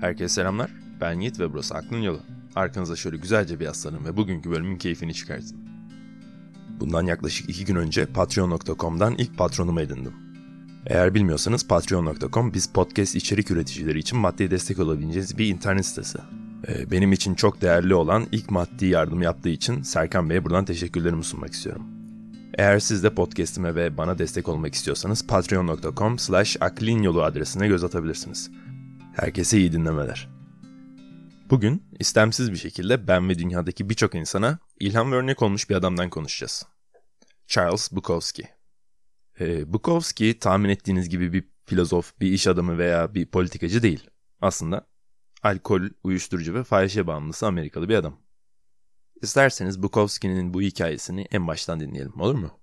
Herkese selamlar. Ben Yiğit ve burası Aklın Yolu. Arkanıza şöyle güzelce bir yaslanın ve bugünkü bölümün keyfini çıkartın. Bundan yaklaşık iki gün önce patreon.com'dan ilk patronumu edindim. Eğer bilmiyorsanız patreon.com biz podcast içerik üreticileri için maddi destek olabileceğiniz bir internet sitesi. Ee, benim için çok değerli olan ilk maddi yardım yaptığı için Serkan Bey'e buradan teşekkürlerimi sunmak istiyorum. Eğer siz de podcastime ve bana destek olmak istiyorsanız patreon.com slash aklinyolu adresine göz atabilirsiniz. Herkese iyi dinlemeler. Bugün istemsiz bir şekilde ben ve dünyadaki birçok insana ilham ve örnek olmuş bir adamdan konuşacağız. Charles Bukowski. Ee, Bukowski tahmin ettiğiniz gibi bir filozof, bir iş adamı veya bir politikacı değil. Aslında alkol, uyuşturucu ve fahişe bağımlısı Amerikalı bir adam. İsterseniz Bukowski'nin bu hikayesini en baştan dinleyelim olur mu?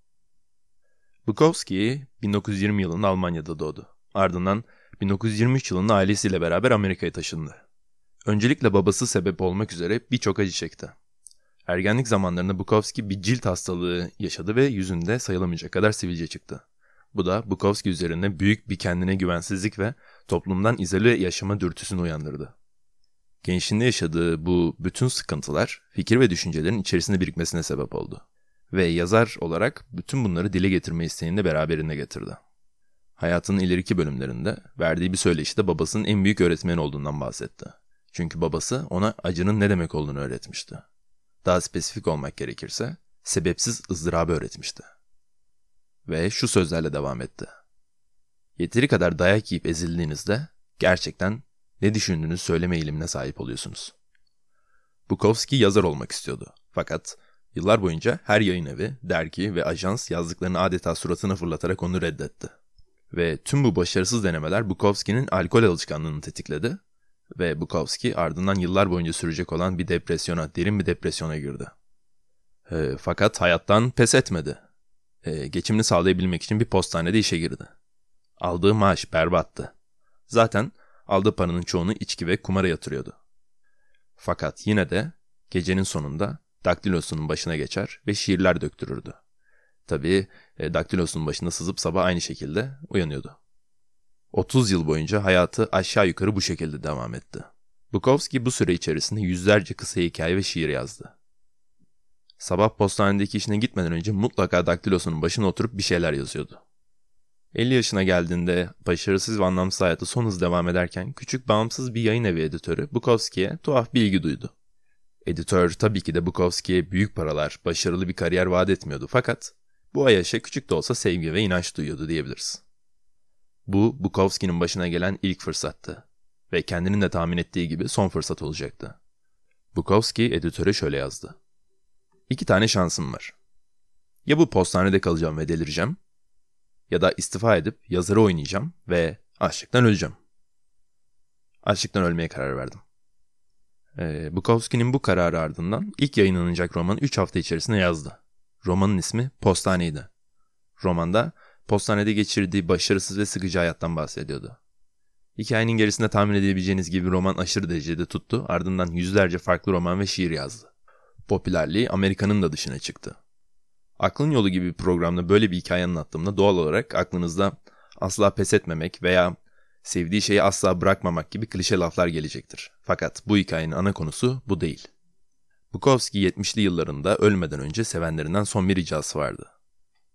Bukowski 1920 yılında Almanya'da doğdu. Ardından 1923 yılında ailesiyle beraber Amerika'ya taşındı. Öncelikle babası sebep olmak üzere birçok acı çekti. Ergenlik zamanlarında Bukowski bir cilt hastalığı yaşadı ve yüzünde sayılamayacak kadar sivilce çıktı. Bu da Bukowski üzerinde büyük bir kendine güvensizlik ve toplumdan izole yaşama dürtüsünü uyandırdı. Gençliğinde yaşadığı bu bütün sıkıntılar fikir ve düşüncelerin içerisinde birikmesine sebep oldu. Ve yazar olarak bütün bunları dile getirme isteğini de beraberinde getirdi. Hayatının ileriki bölümlerinde verdiği bir söyleşide babasının en büyük öğretmeni olduğundan bahsetti. Çünkü babası ona acının ne demek olduğunu öğretmişti. Daha spesifik olmak gerekirse sebepsiz ızdırabı öğretmişti. Ve şu sözlerle devam etti. Yeteri kadar dayak yiyip ezildiğinizde gerçekten ne düşündüğünüzü söyleme eğilimine sahip oluyorsunuz. Bukowski yazar olmak istiyordu. Fakat yıllar boyunca her yayın evi, dergi ve ajans yazdıklarını adeta suratına fırlatarak onu reddetti. Ve tüm bu başarısız denemeler Bukowski'nin alkol alışkanlığını tetikledi ve Bukowski ardından yıllar boyunca sürecek olan bir depresyona, derin bir depresyona girdi. E, fakat hayattan pes etmedi. E, geçimini sağlayabilmek için bir postanede işe girdi. Aldığı maaş berbattı. Zaten aldığı paranın çoğunu içki ve kumara yatırıyordu. Fakat yine de gecenin sonunda daktilosunun başına geçer ve şiirler döktürürdü. Tabii e, daktilosunun başında sızıp sabah aynı şekilde uyanıyordu. 30 yıl boyunca hayatı aşağı yukarı bu şekilde devam etti. Bukowski bu süre içerisinde yüzlerce kısa hikaye ve şiir yazdı. Sabah postanedeki işine gitmeden önce mutlaka daktilosunun başına oturup bir şeyler yazıyordu. 50 yaşına geldiğinde başarısız ve anlamsız hayatı son hız devam ederken küçük bağımsız bir yayın evi editörü Bukowski'ye tuhaf bir ilgi duydu. Editör tabii ki de Bukowski'ye büyük paralar, başarılı bir kariyer vaat etmiyordu fakat bu Ayaş'a küçük de olsa sevgi ve inanç duyuyordu diyebiliriz. Bu Bukowski'nin başına gelen ilk fırsattı ve kendinin de tahmin ettiği gibi son fırsat olacaktı. Bukowski editöre şöyle yazdı. İki tane şansım var. Ya bu postanede kalacağım ve delireceğim ya da istifa edip yazarı oynayacağım ve açlıktan öleceğim. Açlıktan ölmeye karar verdim. Ee, Bukowski'nin bu kararı ardından ilk yayınlanacak romanı 3 hafta içerisinde yazdı. Romanın ismi Postaneydi. Romanda postanede geçirdiği başarısız ve sıkıcı hayattan bahsediyordu. Hikayenin gerisinde tahmin edebileceğiniz gibi roman aşırı derecede tuttu, ardından yüzlerce farklı roman ve şiir yazdı. Popülerliği Amerika'nın da dışına çıktı. Aklın Yolu gibi bir programda böyle bir hikaye anlattığımda doğal olarak aklınızda asla pes etmemek veya sevdiği şeyi asla bırakmamak gibi klişe laflar gelecektir. Fakat bu hikayenin ana konusu bu değil. Bukowski 70'li yıllarında ölmeden önce sevenlerinden son bir ricası vardı.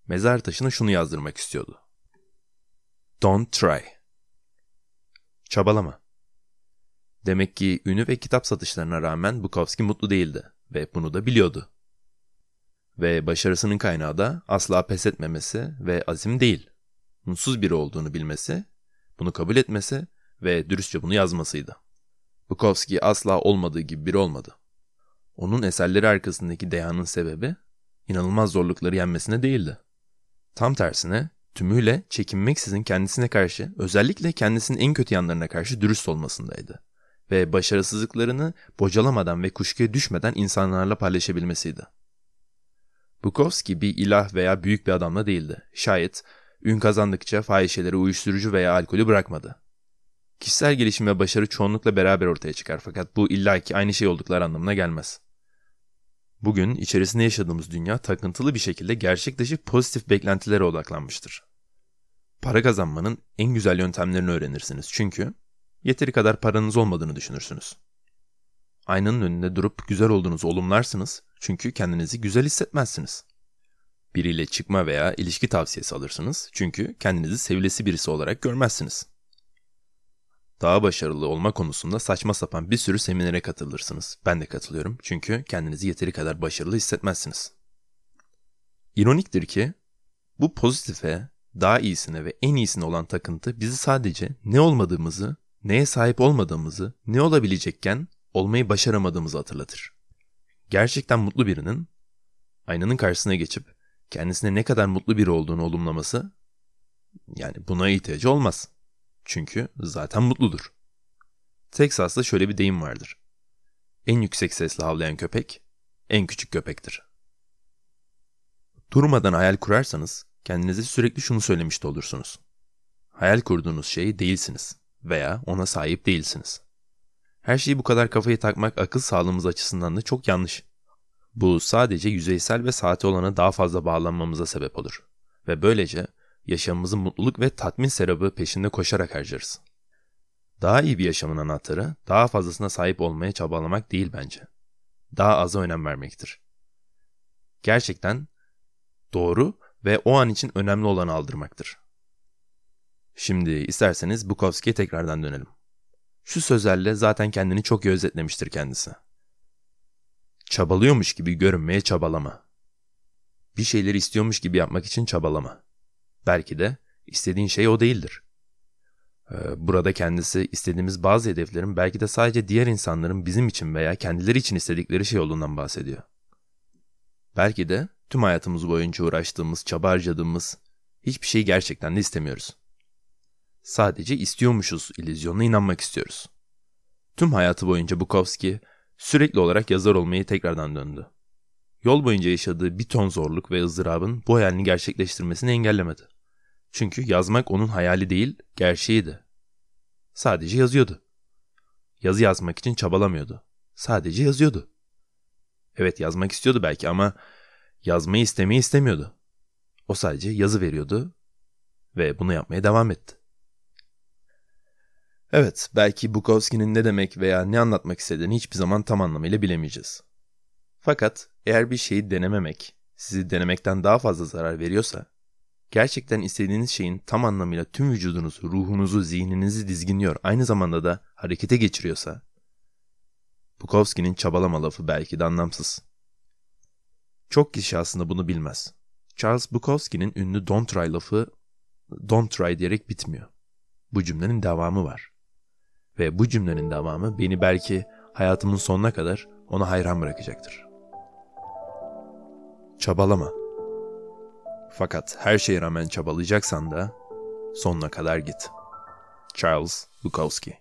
Mezar taşına şunu yazdırmak istiyordu. Don't try. Çabalama. Demek ki ünü ve kitap satışlarına rağmen Bukowski mutlu değildi ve bunu da biliyordu. Ve başarısının kaynağı da asla pes etmemesi ve azim değil. Mutsuz biri olduğunu bilmesi, bunu kabul etmesi ve dürüstçe bunu yazmasıydı. Bukowski asla olmadığı gibi biri olmadı. Onun eserleri arkasındaki deyanın sebebi inanılmaz zorlukları yenmesine değildi. Tam tersine tümüyle çekinmeksizin kendisine karşı özellikle kendisinin en kötü yanlarına karşı dürüst olmasındaydı. Ve başarısızlıklarını bocalamadan ve kuşkuya düşmeden insanlarla paylaşabilmesiydi. Bukowski bir ilah veya büyük bir adamla değildi. Şayet ün kazandıkça fahişeleri uyuşturucu veya alkolü bırakmadı. Kişisel gelişim ve başarı çoğunlukla beraber ortaya çıkar fakat bu illaki aynı şey oldukları anlamına gelmez. Bugün içerisinde yaşadığımız dünya takıntılı bir şekilde gerçek dışı pozitif beklentilere odaklanmıştır. Para kazanmanın en güzel yöntemlerini öğrenirsiniz çünkü yeteri kadar paranız olmadığını düşünürsünüz. Aynanın önünde durup güzel olduğunuzu olumlarsınız çünkü kendinizi güzel hissetmezsiniz. Biriyle çıkma veya ilişki tavsiyesi alırsınız çünkü kendinizi sevilesi birisi olarak görmezsiniz. Daha başarılı olma konusunda saçma sapan bir sürü seminere katılırsınız. Ben de katılıyorum çünkü kendinizi yeteri kadar başarılı hissetmezsiniz. İroniktir ki bu pozitife, daha iyisine ve en iyisine olan takıntı bizi sadece ne olmadığımızı, neye sahip olmadığımızı, ne olabilecekken olmayı başaramadığımızı hatırlatır. Gerçekten mutlu birinin aynanın karşısına geçip kendisine ne kadar mutlu biri olduğunu olumlaması yani buna ihtiyacı olmaz. Çünkü zaten mutludur. Texas'ta şöyle bir deyim vardır. En yüksek sesle havlayan köpek en küçük köpektir. Durmadan hayal kurarsanız kendinize sürekli şunu söylemiş de olursunuz. Hayal kurduğunuz şey değilsiniz veya ona sahip değilsiniz. Her şeyi bu kadar kafayı takmak akıl sağlığımız açısından da çok yanlış. Bu sadece yüzeysel ve saate olana daha fazla bağlanmamıza sebep olur. Ve böylece yaşamımızı mutluluk ve tatmin serabı peşinde koşarak harcarız. Daha iyi bir yaşamın anahtarı daha fazlasına sahip olmaya çabalamak değil bence. Daha aza önem vermektir. Gerçekten doğru ve o an için önemli olanı aldırmaktır. Şimdi isterseniz Bukowski'ye tekrardan dönelim. Şu sözlerle zaten kendini çok iyi özetlemiştir kendisi. Çabalıyormuş gibi görünmeye çabalama. Bir şeyleri istiyormuş gibi yapmak için çabalama. Belki de istediğin şey o değildir. Ee, burada kendisi istediğimiz bazı hedeflerin belki de sadece diğer insanların bizim için veya kendileri için istedikleri şey olduğundan bahsediyor. Belki de tüm hayatımız boyunca uğraştığımız, çaba harcadığımız hiçbir şeyi gerçekten de istemiyoruz. Sadece istiyormuşuz illüzyonuna inanmak istiyoruz. Tüm hayatı boyunca Bukowski sürekli olarak yazar olmayı tekrardan döndü. Yol boyunca yaşadığı bir ton zorluk ve ızdırabın bu hayalini gerçekleştirmesini engellemedi. Çünkü yazmak onun hayali değil, gerçeğiydi. Sadece yazıyordu. Yazı yazmak için çabalamıyordu. Sadece yazıyordu. Evet yazmak istiyordu belki ama yazmayı istemeyi istemiyordu. O sadece yazı veriyordu ve bunu yapmaya devam etti. Evet, belki Bukowski'nin ne demek veya ne anlatmak istediğini hiçbir zaman tam anlamıyla bilemeyeceğiz. Fakat eğer bir şeyi denememek sizi denemekten daha fazla zarar veriyorsa, gerçekten istediğiniz şeyin tam anlamıyla tüm vücudunuzu, ruhunuzu, zihninizi dizginliyor, aynı zamanda da harekete geçiriyorsa, Bukowski'nin çabalama lafı belki de anlamsız. Çok kişi aslında bunu bilmez. Charles Bukowski'nin ünlü don't try lafı don't try diyerek bitmiyor. Bu cümlenin devamı var. Ve bu cümlenin devamı beni belki hayatımın sonuna kadar ona hayran bırakacaktır. Çabalama. Fakat her şeye rağmen çabalayacaksan da sonuna kadar git. Charles Bukowski